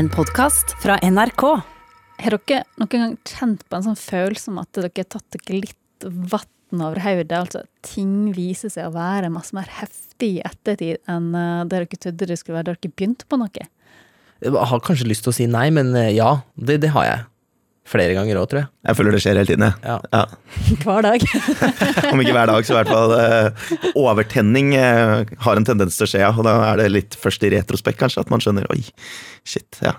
En podkast fra NRK. Har dere noen gang kjent på en sånn følelse om at dere har tatt dere litt vann over hodet? Altså ting viser seg å være masse mer heftig i ettertid enn eh, det dere trodde det skulle være da dere begynte på noe? Jeg har kanskje lyst til å si nei, men eh, ja, det, det har jeg. Flere ganger òg, tror jeg. Jeg føler det skjer hele tiden, jeg. Ja. Ja. Hver dag. Om ikke hver dag, så i hvert fall Uh, overtenning uh, har en tendens til å skje, ja. Og da er det litt først i retrospekt, kanskje, at man skjønner oi, shit, ja.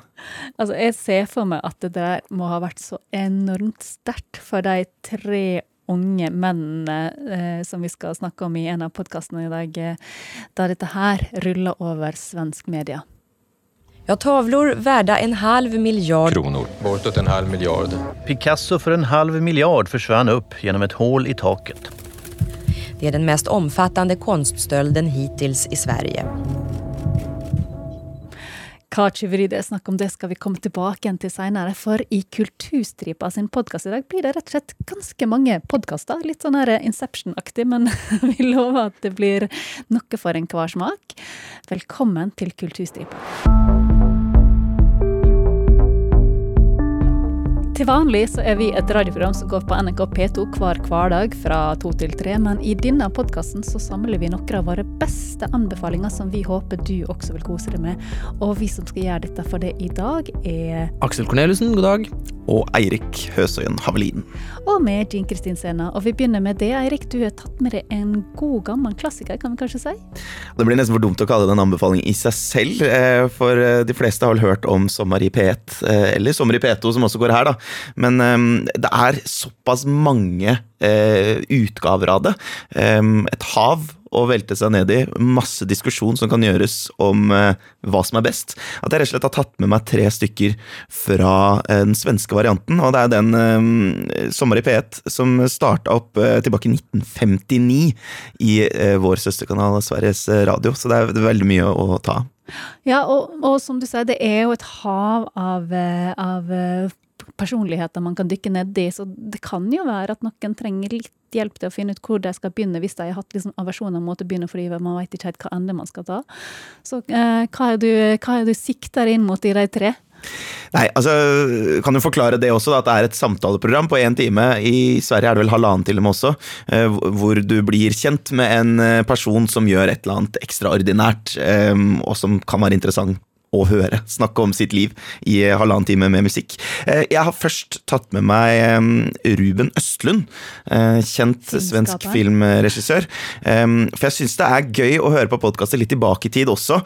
Altså, jeg ser for meg at det der må ha vært så enormt sterkt for de tre unge mennene eh, som vi skal snakke om i en av podkastene i dag, eh, da dette her ruller over svensk media. Ja, tavlor värda en halv miljard kronor. Bortåt en halv miljard. Picasso för en halv miljard försvann upp genom ett hål i taket. Det är den mest omfattande konststölden hittills i Sverige. Hva tyveri det er snakk om, det skal vi komme tilbake igjen til seinere. For i Kulturstripa sin podkast i dag blir det rett og slett ganske mange podkaster. Litt sånn Inception-aktig, men vi lover at det blir noe for enhver smak. Velkommen til Kulturstripa. Til vanlig så er vi et radioprogram som går på NRK P2 hver hverdag fra to til tre, men i denne podkasten så samler vi noen av våre beste anbefalinger som vi håper du også vil kose deg med. Og vi som skal gjøre dette for deg i dag, er Aksel Korneliussen, god dag. Og Eirik Høsøyen Havelin. Og med Jean Kristin Sena. Og vi begynner med det. Eirik, du har tatt med deg en god, gammel klassiker, kan vi kanskje si? Det blir nesten for dumt å kalle det en anbefaling i seg selv, eh, for eh, de fleste har vel hørt om Sommer i P1, eh, eller Sommer i P2, som også går her, da. Men det er såpass mange utgaver av det. Et hav å velte seg ned i. Masse diskusjon som kan gjøres om hva som er best. At jeg rett og slett har tatt med meg tre stykker fra den svenske varianten. Og det er den um, Sommer i P1 som starta opp tilbake i 1959 i vår søsterkanal Sveriges Radio. Så det er, veldig mye å ta. Ja, og, og, som du sa, det er jo et hav av, av personligheter man kan dykke ned i, så det kan jo være at noen trenger litt hjelp til å finne ut hvor de skal begynne, hvis de har hatt liksom aversjoner mot å begynne fordi man vet ikke helt hva ende man skal ta. Så eh, hva, er du, hva er du sikter inn mot i de tre? Nei, altså, Kan du forklare det også, da, at det er et samtaleprogram på én time. I Sverige er det vel halvannen til og med også. Hvor du blir kjent med en person som gjør et eller annet ekstraordinært, og som kan være interessant å høre snakke om sitt liv i halvannen time med musikk. Jeg har først tatt med meg Ruben Østlund, kjent svensk filmregissør. For jeg syns det er gøy å høre på podkaster litt tilbake i tid også,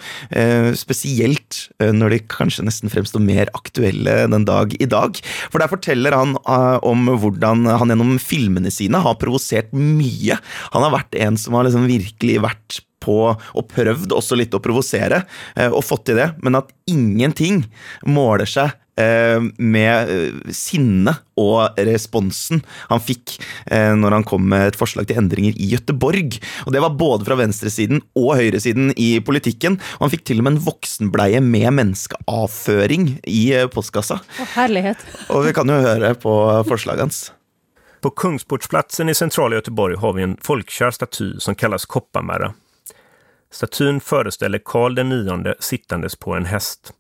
spesielt når de kanskje nesten fremstår mer aktuelle den dag i dag. For der forteller han om hvordan han gjennom filmene sine har provosert mye. Han har vært en som har liksom virkelig vært på og prøvd også litt å provosere, og fått til det, men at ingenting måler seg med sinnet og responsen han fikk når han kom med et forslag til endringer i Gøteborg. Og Det var både fra venstresiden og høyresiden i politikken. Og han fikk til og med en voksenbleie med menneskeavføring i postkassa. Å, herlighet. Og vi kan jo høre på forslaget hans. På Kungsportsplatsen i sentrale Göteborg har vi en folkekjær staty som kalles Kopparmärra. Statyn föreställer Karl IX sittandes på en häst.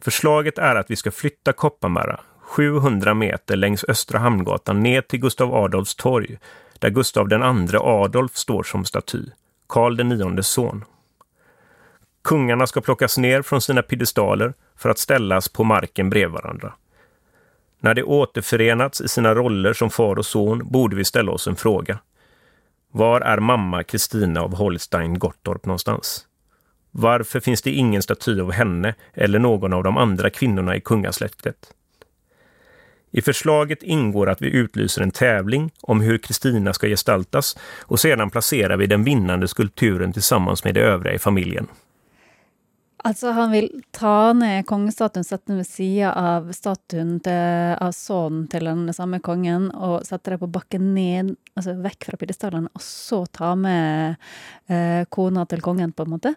Förslaget är att vi ska flytta Kopparmärra 700 meter längs Östra Hamngatan ner till Gustav Adolfs torg, där Gustav II Adolf står som staty, Karl IX son. Kungarna ska plockas ner från sina piedestaler för att ställas på marken bredvid varandra. När de återförenats i sina roller som far och son borde vi ställa oss en fråga. Var är mamma Kristina av Holstein-Gottorp någonstans? Varför finns det ingen staty av henne eller någon av de andra kvinnorna i kungasläktet? I förslaget ingår att vi utlyser en tävling om hur Kristina ska gestaltas och sedan placerar vi den vinnande skulpturen tillsammans med de övriga i familjen. Altså, han vil ta ned kongestatuen, sette den ved sida av statuen til, av sønnen til den samme kongen, og sette det på bakken ned, altså vekk fra pidestallene, og så ta med eh, kona til kongen, på en måte?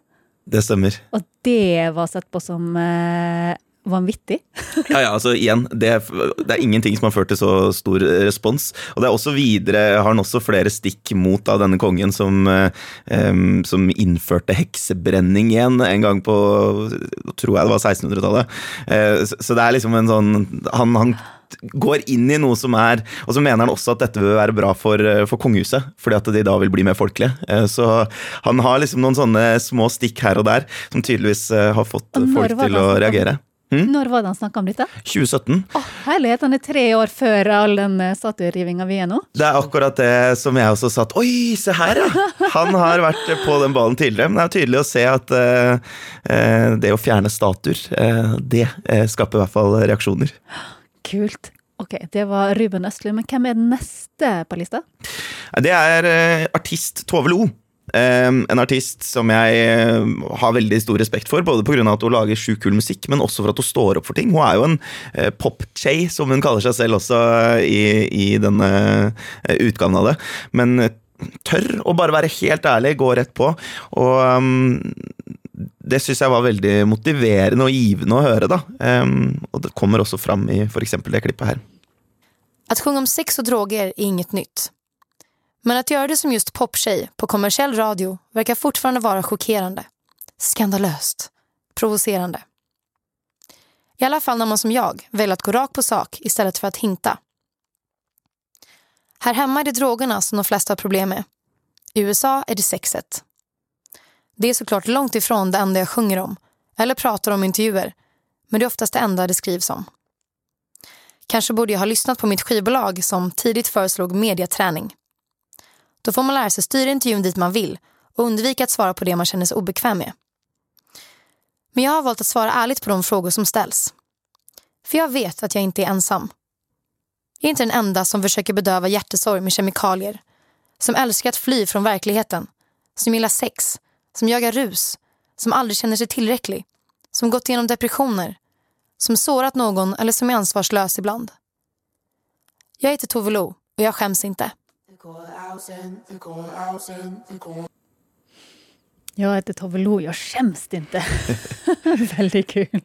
Det stemmer. Og det var sett på som eh, vanvittig. Ja, ja, altså igjen, det, det, er ingenting som har ført til så stor respons. Og det er også videre, har han også flere stikk mot av denne kongen som, um, som innførte heksebrenning igjen en gang på tror jeg det var 1600-tallet. Uh, så, så, det er liksom en sånn han, han går inn i noe som er Og så mener han også at dette vil være bra for, for kongehuset, fordi at de da vil bli mer folkelige. Så han har liksom noen sånne små stikk her og der som tydeligvis har fått folk til å reagere. Hmm? Når var det han snakka om dette? 2017. Å, herlighet, han er tre år før all den eh, statuerivinga vi er nå. Det er akkurat det som jeg også satt Oi, se her, ja! Han har vært på den ballen tidligere, men det er tydelig å se at uh, det å fjerne statuer, uh, det skaper i hvert fall reaksjoner. Kult. Ok, det var Ruben Østlund. men hvem er den neste på lista? Det er artist Tove Lo. En artist som jeg eh, har veldig stor respekt for, både pga. at hun lager sjukt kul musikk, men også for at hun står opp for ting. Hun er jo en eh, pop-chay, som hun kaller seg selv også eh, i, i denne utgaven av det. Men tør å bare være helt ærlig, gå rett på. Og um, det syns jeg var veldig motiverende og givende å høre, da. Um, og det kommer også fram i f.eks. det klippet her. At synge om sex og droger er inget nytt. Men att göra det som just poptjej på kommersiell radio verkar fortfarande vara chockerande, skandalöst, provocerande. I alla fall när man som jag väljer att gå rakt på sak istället för att hinta. Här hemma är det drogerna som de flesta har problem med. I USA är det sexet. Det är såklart långt ifrån det enda jag sjunger om eller pratar om intervjuer, men det är oftast det enda det skrivs om. Kanske borde jag ha lyssnat på mitt skivbolag som tidigt föreslog mediaträning. Då får man lära sig styra intervjun dit man vill och undvika att svara på det man känner sig obekväm med. Men jag har valt att svara ärligt på de frågor som ställs. För jag vet att jag inte är ensam. Jag är inte den enda som försöker bedöva hjärtesorg med kemikalier. Som älskar att fly från verkligheten. Som gillar sex. Som jagar rus. Som aldrig känner sig tillräcklig. Som gått igenom depressioner. Som sårat någon eller som är ansvarslös ibland. Jag heter Tove Lo och jag skäms inte. Jag heter Tove Lo, jag skäms inte. Väldigt kul.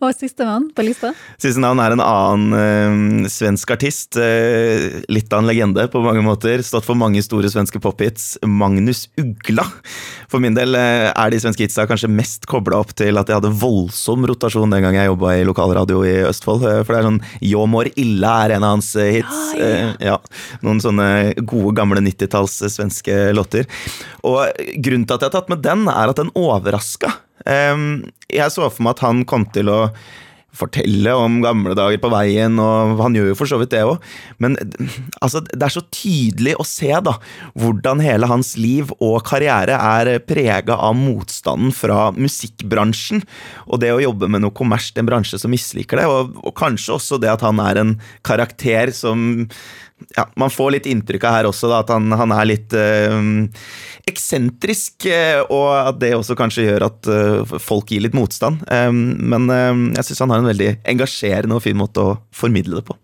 Og sistemann på lista? Siste navn er en annen uh, svensk artist. Uh, litt av en legende på mange måter. Stått for mange store svenske pophits. Magnus Ugla. For min del uh, er de svenske hitsa kanskje mest kobla opp til at jeg hadde voldsom rotasjon den gang jeg jobba i lokalradio i Østfold. for det er sånn Yo mår ille er en av hans hits. Ja, ja. ja, Noen sånne gode, gamle 90-talls svenske låter. Og grunnen til at jeg har tatt med den, er at den overraska. Jeg så for meg at han kom til å fortelle om gamle dager på veien, og han gjør jo for så vidt det òg. Men altså, det er så tydelig å se da, hvordan hele hans liv og karriere er prega av motstanden fra musikkbransjen. Og det å jobbe med noe kommersielt, en bransje som misliker det. Og, og kanskje også det at han er en karakter som ja, man får litt inntrykk av her også da, at han, han er litt øh, eksentrisk, eh, og at det også kanskje gjør at øh, folk gir litt motstand. Um, men øh, jeg syns han har en veldig engasjerende og fin måte å formidle det på.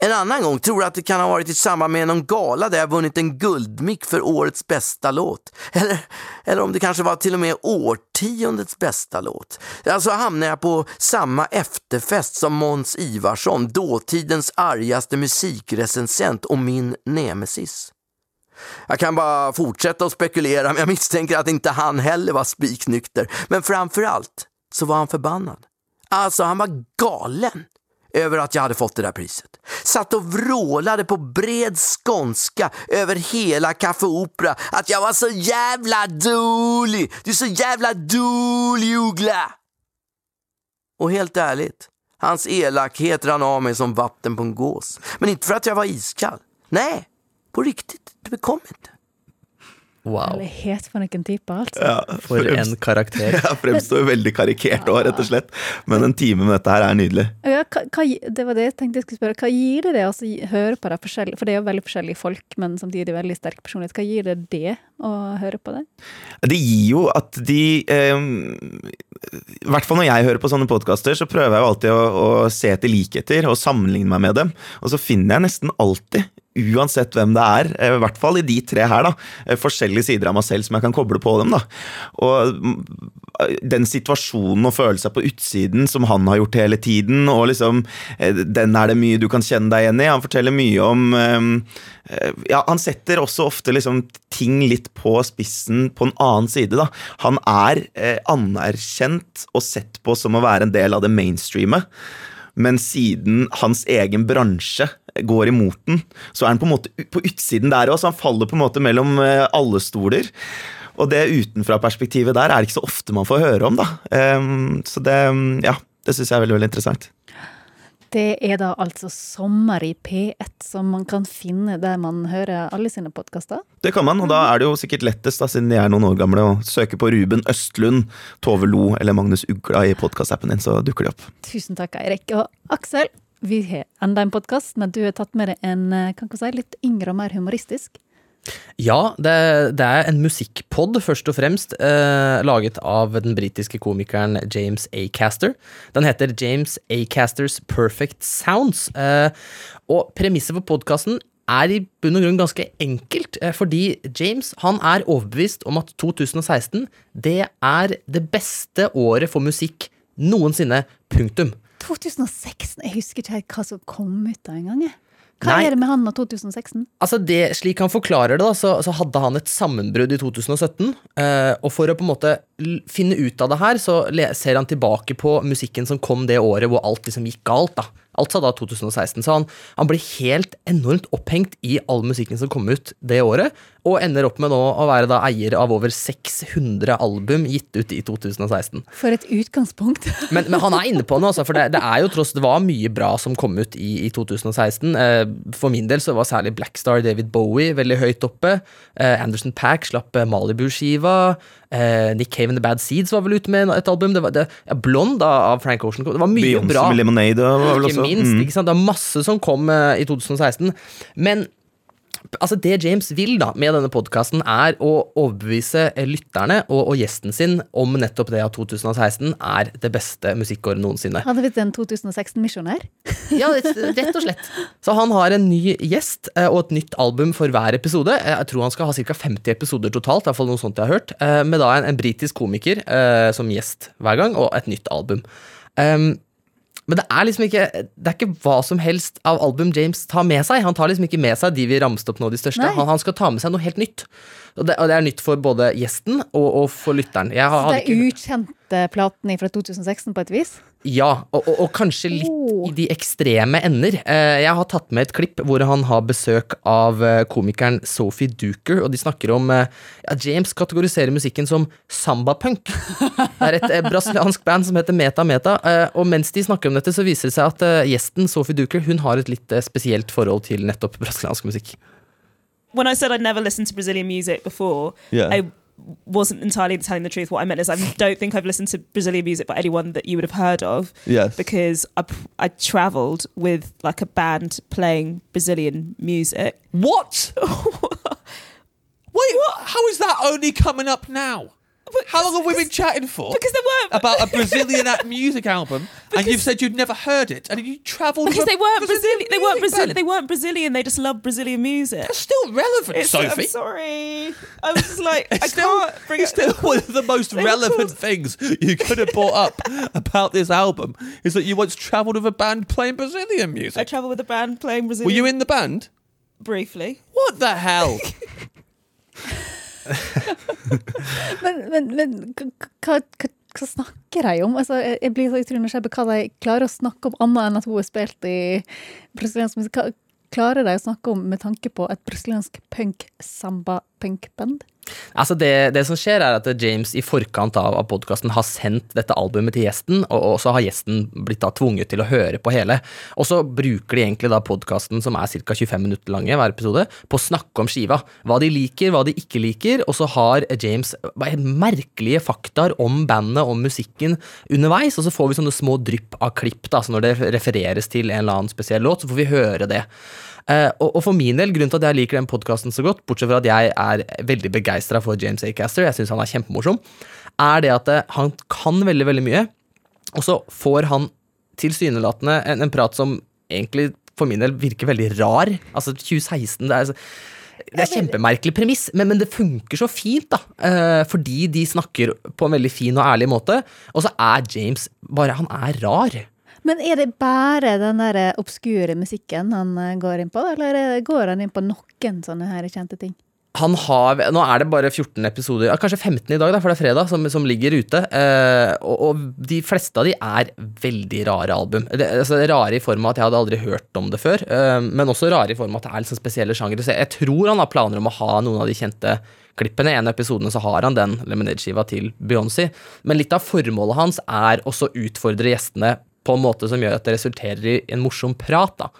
En annan gång tror jag att det kan ha varit i samband med någon gala där jag vunnit en guldmick för årets bästa låt. Eller, eller om det kanske var till och med årtiondets bästa låt. Alltså hamnade jag på samma efterfest som Måns Ivarsson, dåtidens argaste musikrecensent och min nemesis. Jag kan bara fortsätta att spekulera, men jag misstänker att inte han heller var spiknykter. Men framför allt så var han förbannad. Alltså, han var galen över att jag hade fått det där priset. Satt och vrålade på bred skånska över hela Café Opera att jag var så jävla dålig! Du är så jävla dålig Uggla! Och helt ärligt, hans elakhet rann av mig som vatten på en gås. Men inte för att jag var iskall. Nej, på riktigt, det bekom inte. Wow. helt for noen type, altså. Ja, For en karakter. Ja, fremstår veldig karikert òg, rett og slett. Men en time med dette her er nydelig. Ja, hva, hva, det var det jeg tenkte jeg skulle spørre. Hva gir det det å altså, høre på det forskjellige For det er jo veldig forskjellige folk, men samtidig veldig sterk personlighet. Hva gir det det å høre på det? Det gir jo at de eh, I hvert fall når jeg hører på sånne podkaster, så prøver jeg jo alltid å, å se etter likheter og sammenligne meg med dem. Og så finner jeg nesten alltid uansett hvem det er. eh, I hvert fall i de tre her, da. eh, Forskjellige sider av meg selv som jeg kan koble på dem. da. Og mm, den situasjonen og føle seg på utsiden som han har gjort hele tiden, og liksom eh, Den er det mye du kan kjenne deg igjen i. Han forteller mye om Ja, han setter også ofte liksom ting litt på spissen på en annen side, da. Han er anerkjent og sett på som å være en del av det mainstreamet. Men siden hans egen bransje går imot den, så er han på en måte på utsiden der òg. Han faller på en måte mellom eh, alle stoler. Og det utenfra-perspektivet der er det ikke så ofte man får høre om, da. Ehm, så det, ja, det syns jeg er veldig, veldig interessant. Det er da altså Sommer i P1 som man kan finne der man hører alle sine podkaster. Det kan man, og da er det jo sikkert lettest, da, siden de er noen år gamle, å søke på Ruben Østlund, Tove Lo eller Magnus Ugla i podkastappen din, så dukker de opp. Tusen takk, Eirik. Og Aksel, vi har enda en podkast, men du har tatt med deg en eh, kan ikke si, litt yngre og mer humoristisk. Ja, det, det er en musikkpod, først og fremst, eh, laget av den britiske komikeren James Acaster. Den heter James Acasters Perfect Sounds. Eh, og premisset for podkasten er i bunn og grunn ganske enkelt, eh, fordi James han er overbevist om at 2016 det er det beste året for musikk noensinne. Punktum. 2016? Jeg husker ikke helt hva som kom ut da engang. Hva Nei. er det med han og 2016? Altså det, Slik han forklarer det, da, så, så hadde han et sammenbrudd i 2017. eh, og for å på en måte finne ut av det her, så ser han tilbake på musikken som kom det året hvor alt liksom gikk galt. da. Altså da 2016. Så han, han ble helt enormt opphengt i all musikken som kom ut det året, og ender opp med nå å være da eier av over 600 album gitt ut i 2016. For et utgangspunkt. Men, men han er inne på noe, altså, for det, det er jo tross det var mye bra som kom ut i, i 2016. Eh, for min del så var særlig Blackstar David Bowie veldig høyt oppe. Eh, Anderson Pack slapp eh, Malibu-skiva. Eh, Nick Cave and The Bad Seeds var vel ute med et album. Det var, det, ja, Blond da, av Frank Ocean. Det var mye Beyonce bra. med Lemonade var vel også. Ikke minst. mm. ikke sant? Det er masse som kom i 2016. Men altså det James vil da med denne podkasten, er å overbevise lytterne og, og gjesten sin om nettopp det at 2016 er det beste musikkåret noensinne. Hadde blitt en 2016-misjonær. Ja, rett og slett. Så han har en ny gjest eh, og et nytt album for hver episode. Eh, Jeg tror han skal ha ca. 50 episoder totalt, i hvert fall noe sånt jeg har hørt. eh, Med da en, en britisk komiker som gjest hver gang, og et nytt album. Um, men det er liksom ikke Det er ikke hva som helst av album James tar med seg. Han tar liksom ikke med seg de vi ramste opp nå, de største. Han, han skal ta med seg noe helt nytt. Og det, og det er nytt for både gjesten og, og for lytteren. Jeg har, Så det er ikke- ukjente platene fra 2016 på et vis. Ja, og, og, og kanskje litt Oh. i de ekstreme ender. Eh, Jeg har tatt med et klipp hvor han har besøk av eh, komikeren Sophie Duker, og de snakker om eh, ja, James kategoriserer musikken som sambapunk. Det er et brasiliansk band som heter Meta Meta, og mens de snakker om dette, så viser det seg at gjesten Sophie Duker hun har et litt spesielt forhold til nettopp brasiliansk musikk. when I said I'd never listened to Brazilian music before, Yeah. I wasn't entirely telling the truth. What I meant is I don't think I've listened to Brazilian music by anyone that you would have heard of. Yes. Because I, I travelled with like a band playing Brazilian music. What? Wait, how is that only coming up now? How long have we been chatting for? Because there weren't about a Brazilian music album, and you've said you'd never heard it, and you travelled because they weren't Brazilian. They weren't Brazilian. They weren't Brazilian. They just love Brazilian music. That's still relevant, It's- Sophie. I'm sorry. I was just like, I still, can't bring it's it. still one of the most relevant things you could have brought up about this album is that you once travelled with a band playing Brazilian music. I travelled with a band playing Brazilian. Music. Were you in the band? briefly? What the hell? Men, men, men hva, hva, hva, snakker de om? Altså, jeg, blir så utrolig nysgjerrig på hva de klarer å snakke om, annet enn at hun har spilt i brasiliansk klarer de å snakke om med tanke på et brasiliansk punk-samba-punk-band? Altså det, det som skjer er at James i forkant av, av podkasten har sendt dette albumet til gjesten, og, og så har gjesten blitt da tvunget til å høre på hele. Og så bruker de egentlig da podkasten, som er ca. 25 minutter lange hver episode, på å snakke om skiva. Hva de liker, hva de ikke liker, og så har James merkelige faktaer om bandet, om musikken underveis, og så får vi sånne små drypp av klipp, da, så når det refereres til en eller annen spesiell låt, så får vi høre det. Eh, og, og for min del, grunnen til at jeg liker den podkasten så godt, bortsett fra at jeg er veldig begeistra for James Acaster, jeg syns han er kjempemorsom, er det at eh, han kan veldig, veldig mye, og så får han tilsynelatende en, en prat som egentlig for min del virker veldig rar. Altså 2016, det er, det er kjempemerkelig premiss, men, men det funker så fint, da. Eh, fordi de snakker på en veldig fin og ærlig måte. Og så er James bare Han er rar. Men er det bare den der obskure musikken han eh, går inn på, eller er går han inn på noen sånne her kjente ting? Han har, Nå er det bare 14 episoder, kanskje 15 i dag, da, for det er fredag, som, som ligger ute. Eh, og, og de fleste av de er veldig rare album. Det, altså, rare i form av at jeg hadde aldri hørt om det før, eh, men også rare i form av at det er liksom spesielle sjangere. Så jeg tror han har planer om å ha noen av de kjente klippene. I en av episodene så har han den Lemonade-skiva til Beyoncé. Men litt av formålet hans er også å utfordre gjestene på en måte som gjør at det resulterer i en morsom prat. da.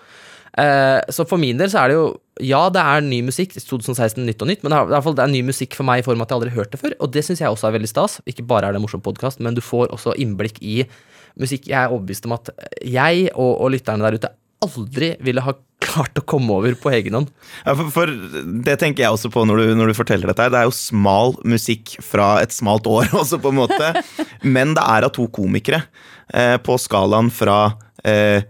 Eh, så for min del så er det jo Ja, det er ny musikk. 2016 nytt og nytt, men det er, i hvert fall, det er ny musikk for meg i form av at jeg aldri har hørt det før. Og det syns jeg også er veldig stas. Ikke bare er det en morsom podkast, men du får også innblikk i musikk jeg er overbevist om at jeg og, og lytterne der ute aldri ville ha klart å komme over på egen hånd. Ja, for, for det tenker jeg også på når du, når du forteller dette. Det er jo smal musikk fra et smalt år, også på en måte. Men det er av to komikere. Eh, på skalaen fra eh,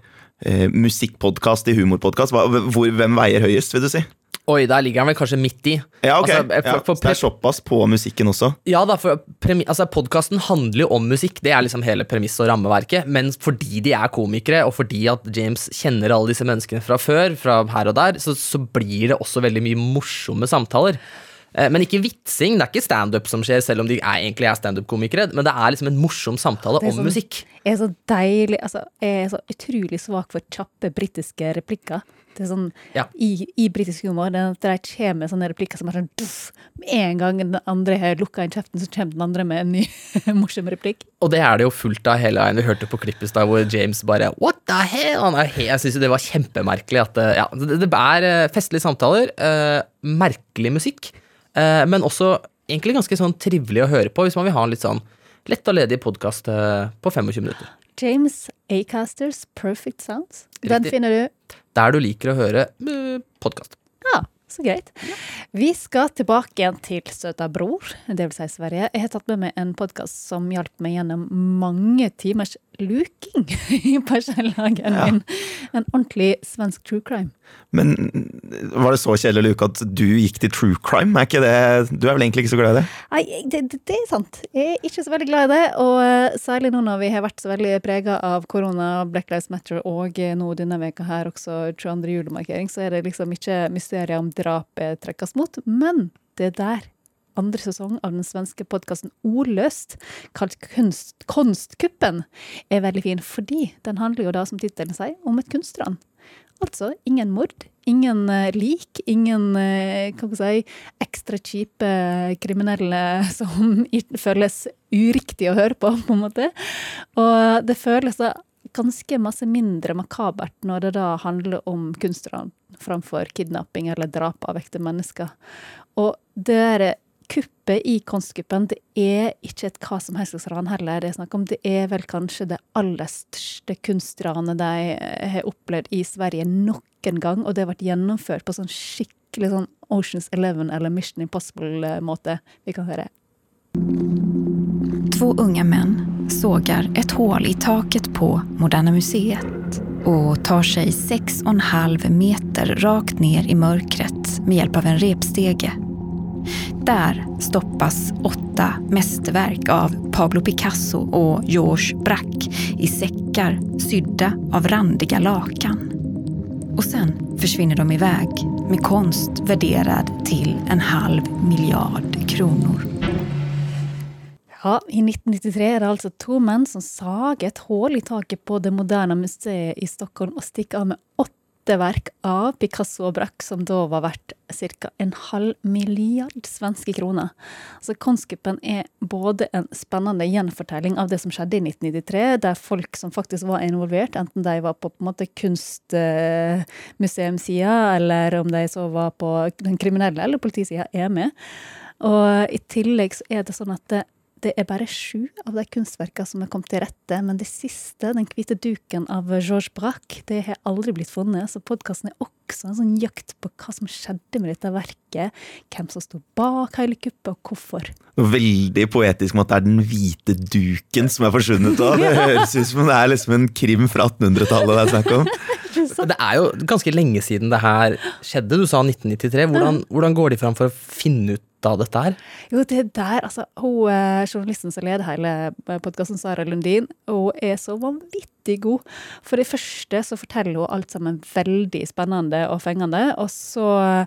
eh, musikkpodkast til humorpodkast. Hvem veier høyest, vil du si? Oi, der ligger han vel kanskje midt i. Ja, ok. Altså, for, ja, for, så det er såpass på musikken også. Ja da, for altså, podkasten handler jo om musikk, det er liksom hele premisset og rammeverket. Men fordi de er komikere, og fordi at James kjenner alle disse menneskene fra før, fra her og der, så, så blir det også veldig mye morsomme samtaler. Eh, Men ikke vitsing, det er ikke standup som skjer, selv om de er, egentlig er standup-komikere. Men det er liksom en morsom samtale Det er om sånn- musikk. er så deilig altså, Jeg er så utrolig svak for kjappe britiske replikker. Det er sånn, Ja. I, i britisk humor det at de kommer sånne replikker som er sånn duff, Med en gang den andre har lukka inn kjeften, så kommer den andre med en ny morsom replikk. Og det er det jo fullt av hele veien. Vi hørte på klippet da hvor James bare What the hell? Er jeg syns jo det var kjempemerkelig at eh, Ja, det, det er eh, festlige samtaler, eh, merkelig musikk, eh, men også egentlig ganske sånn trivelig å høre på hvis man vil ha en litt sånn lett og ledig podkast eh, på 25 minutter. James Acasters Perfect Sounds. Den finner du Der du liker å høre uh, podkast. Ja, så greit. Vi skal tilbake igjen til Søta bror, vil si Sverige. Jeg har tatt med meg en podkast som hjalp meg gjennom mange timers luking på skjellageren Ja. min. En ordentlig svensk true crime. Men var det så kjedelig, Luke, at du gikk til true crime? Er ikke det, du er vel egentlig ikke så glad i det? Nei, det, det, det er sant. Jeg er ikke så veldig glad i det. Og eh, særlig nå når vi har vært så veldig prega av korona, Black Lives Matter og eh, nå denne veka her også 22. julemarkering, så er det liksom ikke mysteriet om drapet trekkes mot. Men det der andre sesong av den svenske podkasten Ordløst, kalt kunst, Konstkuppen, er veldig fin, fordi den handler jo da, som tittelen sier, om et kunstran. Altså ingen mord, ingen eh, lik, ingen kan hva skal si, ekstra kjipe kriminelle som føles uriktig å høre på, på en måte. Og det føles da ganske masse mindre makabert når det da handler om kunstran framfor kidnapping eller drap av ekte mennesker. Og det kuppet i Konstkuppen, det er ikke et hva som helst slags ran heller. Det er snakk om det er vel kanskje det aller største kunstranet de har opplevd i Sverige noen gang, og det har vært gjennomført på sånn skikkelig sånn Oceans Eleven eller Mission Impossible-måte. Vi kan høre. Två unga män sågar ett hål i taket på Moderna Museet och tar sig sex och en halv meter rakt ner i mörkret med hjälp av en repstege. Där stoppas åtte mesterverk av Pablo Picasso og George Braque i sekker sydda av randiga lakan. Og sen forsvinner de iväg med konst värderad til en halv miljard kronor. Ja, I 1993 er det altså to menn som sager et hull i taket på Det moderne museet i Stockholm og stikker av med åtte verk av Picasso og Braque, som da var verdt ca. en halv milliard svenske kroner. Så Konstkuppen er både en spennende gjenfortelling av det som skjedde i 1993, der folk som faktisk var involvert, enten de var på, på en måte kunstmuseumsida, eller om de så var på den kriminelle eller politisida, er med. Og i tillegg så er det sånn at det, det er bare sju av de kunstverkene som er kommet til rette, men det siste, den hvite duken av Georges Braque, det har aldri blitt funnet. Så podkasten er også en sånn jakt på hva som skjedde med dette verket, hvem som sto bak hele kuppet, og hvorfor. Veldig poetisk med at det er den hvite duken som er forsvunnet. òg. Det høres ut som det er liksom en krim fra 1800-tallet det er snakk om. Det er jo ganske lenge siden det her skjedde. Du sa 1993. Hvordan, hvordan går de fram for å finne ut av dette her? Jo, det er der, altså, hun, eh, Journalisten som leder hele podkasten, Sara Lundin, hun er så vanvittig god. For det første så forteller hun alt sammen veldig spennende og fengende. Og så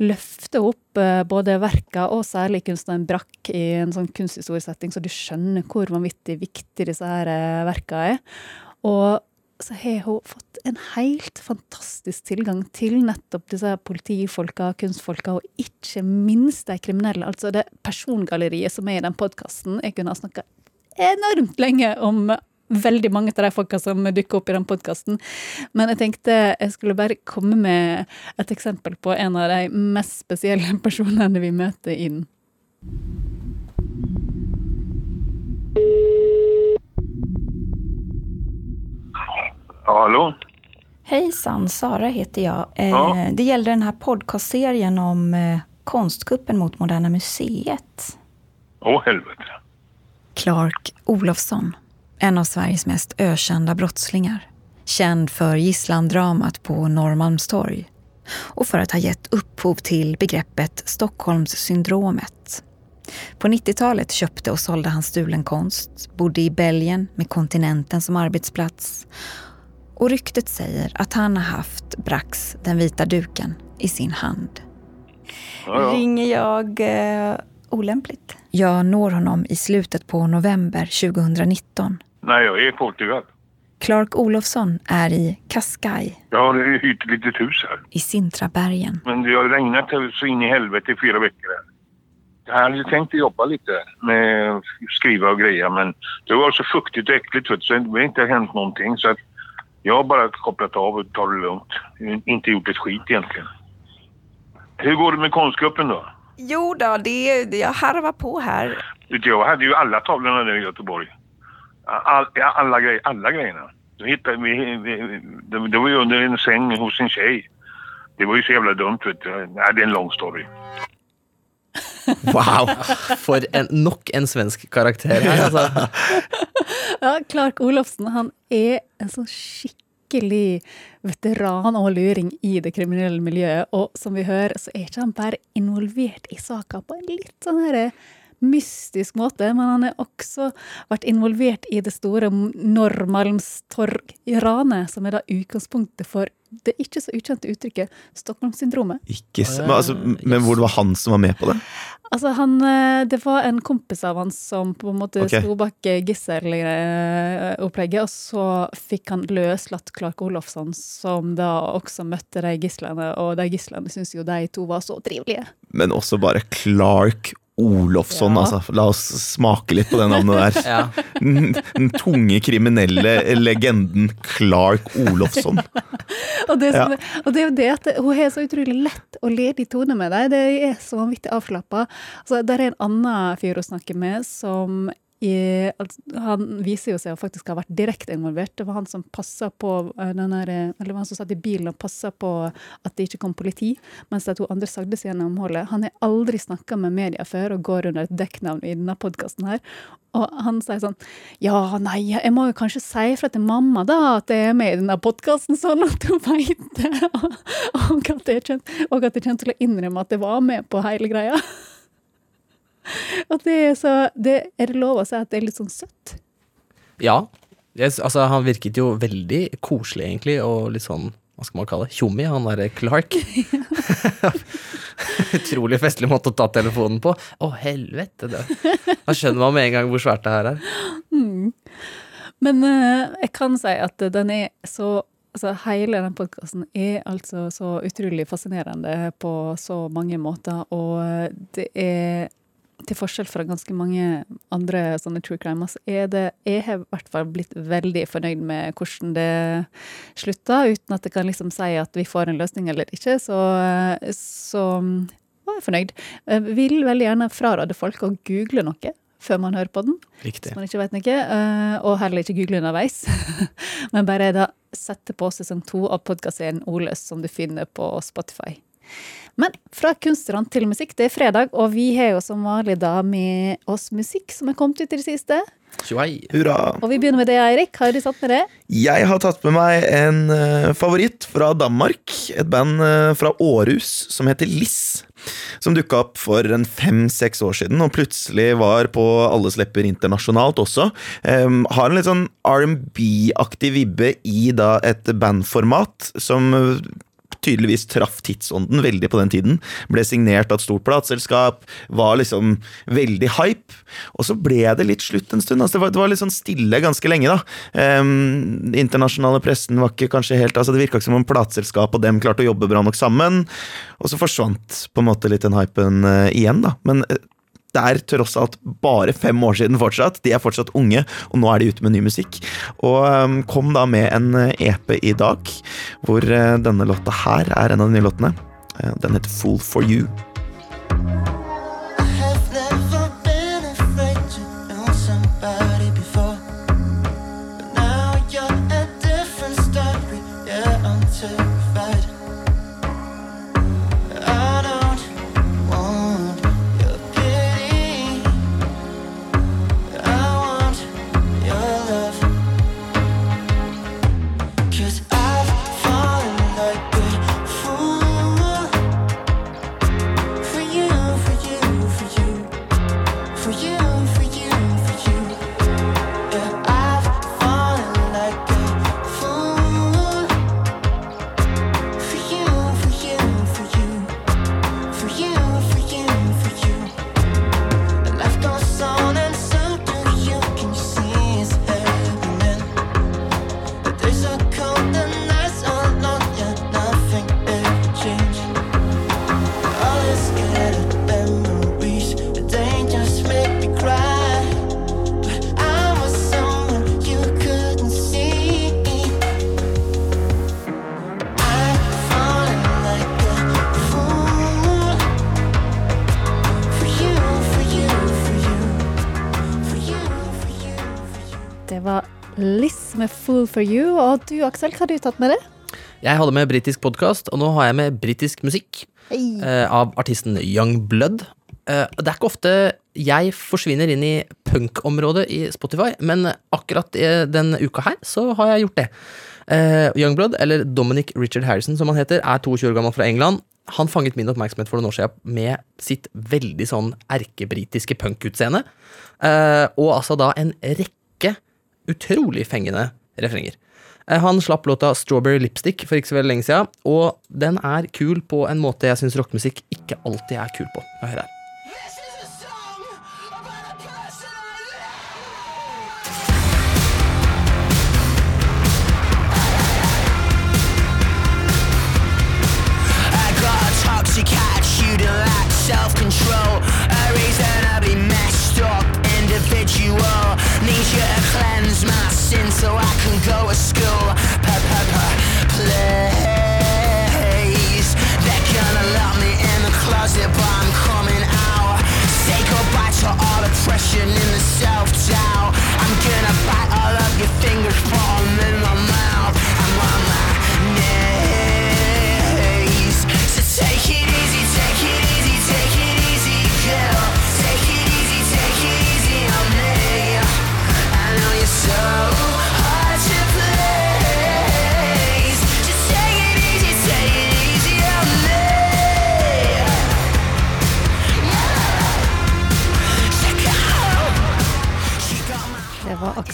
løfter hun opp eh, både verka og særlig kunstneren Brakk i en sånn kunsthistoriesetting, så du skjønner hvor vanvittig viktig disse her eh, verka er. Og så har hun fått en helt fantastisk tilgang til nettopp disse politifolka, kunstfolka, og ikke minst de kriminelle. Altså det persongalleriet som er i den podkasten. Jeg kunne ha snakka enormt lenge om veldig mange av de folka som dukker opp i den podkasten. Men jeg tenkte jeg skulle bare komme med et eksempel på en av de mest spesielle personene vi møter inn. Ja, hallå? Hejsan, Sara heter jag. Eh, Ja. Det gällde den här podcastserien om eh, konstkuppen mot Moderna Museet. Åh, helvete. Clark Olofsson, en av Sveriges mest ökända brottslingar. Känd för gisslandramat på Norrmalmstorg och för att ha gett upphov till begreppet Stockholmssyndromet. På 90-talet köpte och sålde han stulen konst, bodde i Belgien med kontinenten som arbetsplats och ryktet säger att han har haft Brax, den vita duken, i sin hand. Ja, ja. Ringer jag eh, olämpligt? Jag når honom i slutet på november 2019. Nej, jag är i Portugal. Clark Olofsson är i Cascais Jag har hyrt ett litet hus här. i Sintrabergen. Men det har regnat så in i helvete i fyra veckor här. Jag hade tänkt jobba lite med skriva och grejer men det var så fuktigt och äckligt så det har inte hänt någonting. Så att jag har bara kopplat av och tar det lugnt. Inte gjort ett skit egentligen. Hur går det med konstgruppen då? Jo då, det, jag harvar på här. Jag hade ju alla tavlorna där i Göteborg. All, alla, grej, alla grejerna. Hittade vi, vi, det, det var ju under en säng hos en tjej. Det var ju så jävla dumt vet du. Nej, det är en lång story. Wow! For en, nok en svensk karakter her, altså. Ja, Clark Olofsen han er en sånn skikkelig veteran og luring i det kriminelle miljøet. Og som vi hører, så er ikke han bare involvert i saka på en litt sånn her mystisk måte, men han har også vært involvert i det store Norrmalmstorg-ranet, som er da utgangspunktet for det ikke så ukjente uttrykket Stockholmssyndromet. Ikke, så, men, altså, men hvor det var han som var med på det? Altså, han, eh, det var en kompis av han som på en måte okay. sto bak eh, gisselopplegget, og så fikk han løslatt Clark Olofsson, som da også møtte de gislene, og de gislene syntes jo de to var så trivelige. Men også bare Clark Olofsson, Ja. altså. La oss smake litt på det navnet der. Ja. Den, den tunge kriminelle legenden Clark Olofsson. Og det, som, Ja. og det er jo det at hun har så utrolig lett og ledig tone med deg. Det er så vanvittig avslappa. Altså, der er en annen fyr hun snakker med, som i, altså, Han viser jo seg å faktisk ha vært direkte involvert. Det var han som på eh, den eller var han som satt i bilen og passa på at det ikke kom politi, mens de to andre sagde seg gjennom holdet. Han har aldri snakka med media før og går under et dekknavn i denne podkasten her. Og han sier sånn Ja, nei, jeg må jo kanskje si fra til mamma da at jeg er med i denne podkasten, sånn at hun veit det. Og og at jeg kommer til å innrømme at jeg var med på hele greia. At det er så det, Er det lov å si at det er litt sånn søtt? Ja. Yes, altså, han virket jo veldig koselig, egentlig, og litt sånn hva skal man kalle det, tjommi, han derre Clark. Utrolig festlig måte å ta telefonen på. Å, helvete, det. Da skjønner man med en gang hvor svært det her er. Mm. Men uh, jeg kan si at den er så Altså, hele den podkasten er altså så utrolig fascinerende på så mange måter, og det er til forskjell fra ganske mange andre sånne true crime, så er det Jeg har i hvert fall blitt veldig fornøyd med hvordan det slutta, uten at jeg kan liksom si at vi får en løsning eller ikke, så, så var jeg fornøyd. Jeg vil veldig gjerne fraråde folk å google noe før man hører på den. Riktig. Hvis man ikke vet noe, eh, og heller ikke google underveis. Men bare da sette på sesong to av podkasten Ordløs, som du finner på Spotify. Men fra kunstnerne til musikk, det er fredag, og vi har jo som vanlig da med oss musikk som er kommet ut i det siste. Hurra. Og vi begynner med det, Eirik. Har du tatt med det? Jeg har tatt med meg en uh, favoritt fra Danmark. Et band uh, fra Århus som heter Liss. Som dukka opp for en fem-seks år siden, og plutselig var på alles lepper internasjonalt også. Um, har en litt sånn R&B-aktig vibbe i da et bandformat som eh, tydeligvis traff tidsånden veldig på den tiden. Ble signert av et stort plateselskap, var liksom veldig hype. Og så ble det litt slutt en stund. Altså det, var, det var litt sånn stille ganske lenge, da. Um, internasjonale pressen var ikke kanskje helt altså Det virka ikke som om plateselskapet og dem klarte å jobbe bra nok sammen. Og så forsvant på en måte litt den hypen uh, igjen, da. Men eh, det er tross alt bare fem år siden fortsatt. De er fortsatt unge, og nå er de ute med ny musikk. Og um, kom da med en eh, EP i dag, hvor eh, denne låta her er en av de nye låtene. Eh, Den heter Fool for you. Med 'Fool for You'. Og du, Aksel, hva har du tatt med det? Jeg hadde med britisk podkast, og nå har jeg med britisk musikk. Hey. eh, av artisten Young Blood. Eh, det er ikke ofte jeg forsvinner inn i punkområdet i Spotify, men akkurat den denne uka her så har jeg gjort det. Eh, Youngblood, eller Dominic Richard Harrison som han heter, er 22 år gammel fra England. Han fanget min oppmerksomhet for noen år siden med sitt veldig sånn erkebritiske punkutseende. Eh, og altså da en rekke utrolig fengende refrenger. Eh, Han slapp låta Strawberry Lipstick for ikke så veldig lenge siden, og den er kul på en måte jeg syns rockemusikk ikke alltid er kul på. Hør her. Got a toxic I'll be self-control messed up individual Need you to cleanse my sin so I can go to school. Pa pa pa Please. They're gonna lock me in the closet but I'm coming out. Say goodbye to all pressure and the self-doubt. I'm gonna bite all of your fingers, put 'em in my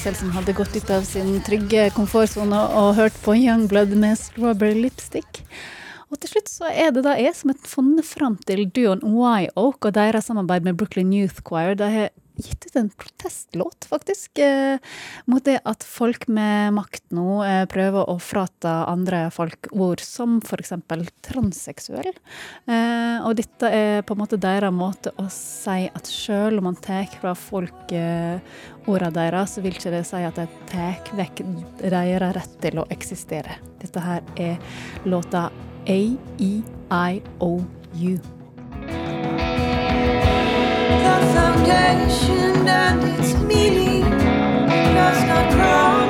Aksel som hadde gått ut av sin trygge komfortsone og hørt på Youngblood med 'Strawberry Lipstick'. Og til slutt så er det da jeg som har funnet fram til duoen Y-Oak og deres samarbeid med Brooklyn Youth Choir. De har gitt ut en protestlåt, faktisk, eh, mot det at folk med makt nå eh, prøver å frata andre folk ord, som f.eks. transseksuell. Eh, og dette er på en måte deres måte å si at selv om man tar fra folk ordene deres, så vil ikke det si at de tar vekk deres rett til å eksistere. Dette her er låta. A-E-I-O-U. Foundation and its meaning does not crumble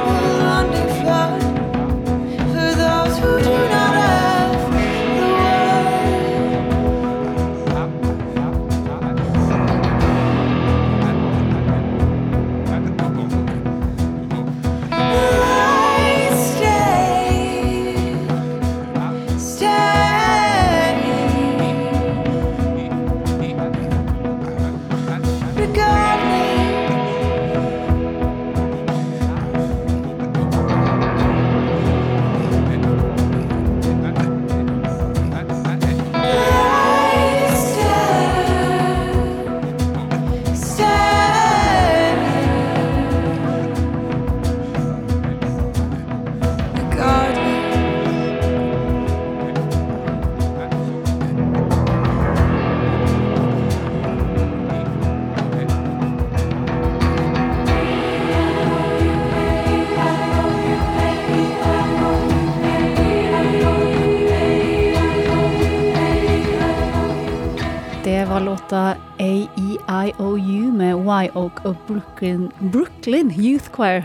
låta AEIOU med Wye Oak og Brooklyn, Brooklyn Youth Choir.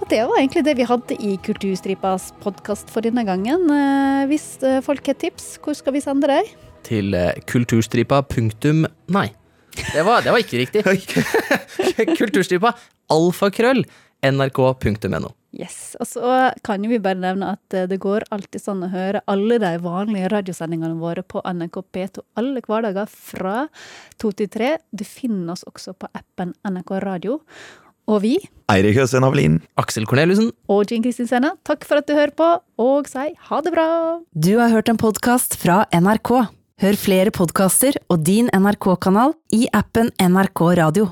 Og det var egentlig det vi hadde i Kulturstripas podkast for denne gangen. Eh, Hvis eh, folk har tips, hvor skal vi sende dem? Til eh, kulturstripa punktum Nei, det var, det var ikke riktig. kulturstripa alfakrøll nrk.no. Yes, og så kan jo vi bare nevne at eh, det går alltid sånn å høre alle de vanlige radiosendingene våre på NRK P2 alle hverdager fra to til tre. Du finner oss også på appen NRK Radio. Og vi, Eirik Høstheim Havelin. Aksel Korneliussen. og Jean Kristin Sena. takk for at du hører på, og si ha det bra! Du har hørt en podkast fra NRK. Hør flere podkaster og din NRK-kanal i appen NRK Radio.